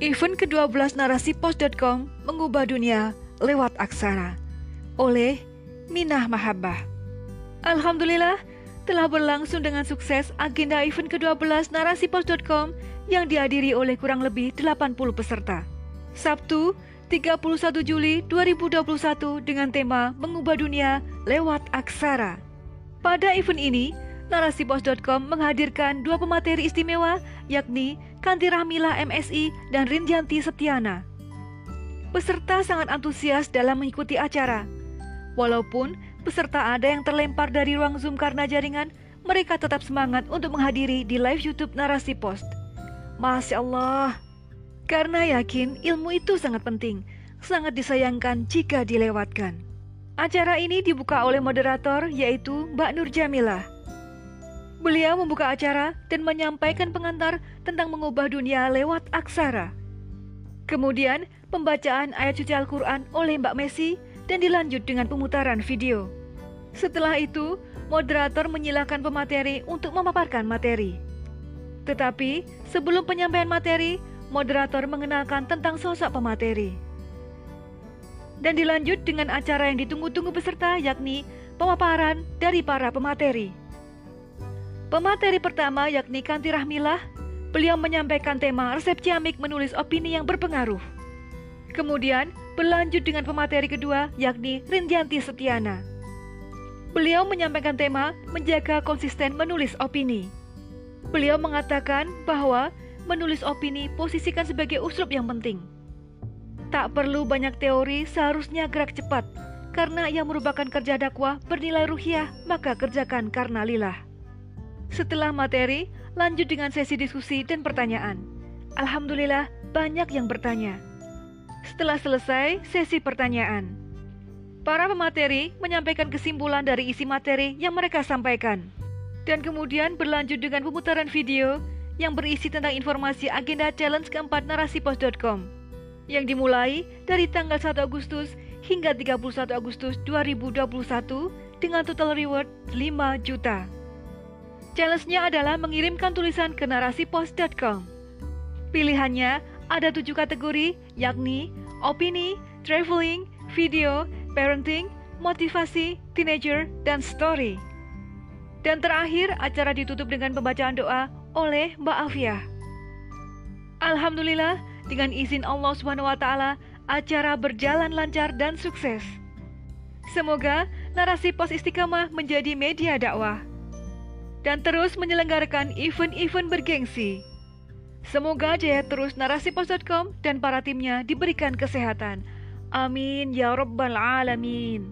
Event ke-12 narasipos.com mengubah dunia lewat aksara oleh Minah Mahabbah. Alhamdulillah telah berlangsung dengan sukses agenda event ke-12 narasipos.com yang dihadiri oleh kurang lebih 80 peserta. Sabtu, 31 Juli 2021 dengan tema Mengubah Dunia Lewat Aksara. Pada event ini, Narasipos.com menghadirkan dua pemateri istimewa yakni Kanti Rahmila MSI dan Rinjanti Setiana. Peserta sangat antusias dalam mengikuti acara. Walaupun peserta ada yang terlempar dari ruang Zoom karena jaringan, mereka tetap semangat untuk menghadiri di live YouTube Narasi Post. Masya Allah, karena yakin ilmu itu sangat penting, sangat disayangkan jika dilewatkan. Acara ini dibuka oleh moderator yaitu Mbak Nur Jamilah. Beliau membuka acara dan menyampaikan pengantar tentang mengubah dunia lewat aksara. Kemudian, pembacaan ayat suci Al-Quran oleh Mbak Messi dan dilanjut dengan pemutaran video. Setelah itu, moderator menyilakan pemateri untuk memaparkan materi. Tetapi, sebelum penyampaian materi, moderator mengenalkan tentang sosok pemateri. Dan dilanjut dengan acara yang ditunggu-tunggu peserta yakni pemaparan dari para pemateri. Pemateri pertama yakni Kanti Rahmilah, beliau menyampaikan tema resep ciamik menulis opini yang berpengaruh. Kemudian berlanjut dengan pemateri kedua yakni Rindianti Setiana. Beliau menyampaikan tema menjaga konsisten menulis opini. Beliau mengatakan bahwa menulis opini posisikan sebagai uslub yang penting. Tak perlu banyak teori, seharusnya gerak cepat. Karena yang merupakan kerja dakwah bernilai ruhiah, maka kerjakan karena lillah. Setelah materi, lanjut dengan sesi diskusi dan pertanyaan. Alhamdulillah, banyak yang bertanya. Setelah selesai sesi pertanyaan, para pemateri menyampaikan kesimpulan dari isi materi yang mereka sampaikan, dan kemudian berlanjut dengan pemutaran video yang berisi tentang informasi agenda challenge keempat narasipos.com yang dimulai dari tanggal 1 Agustus hingga 31 Agustus 2021 dengan total reward 5 juta. Challenge-nya adalah mengirimkan tulisan ke narasipos.com. Pilihannya ada tujuh kategori, yakni opini, traveling, video, parenting, motivasi, teenager, dan story. Dan terakhir, acara ditutup dengan pembacaan doa oleh Mbak Afia. Alhamdulillah, dengan izin Allah SWT, acara berjalan lancar dan sukses. Semoga narasi pos istiqamah menjadi media dakwah dan terus menyelenggarakan event-event bergengsi. Semoga jaya terus narasipos.com dan para timnya diberikan kesehatan. Amin ya rabbal alamin.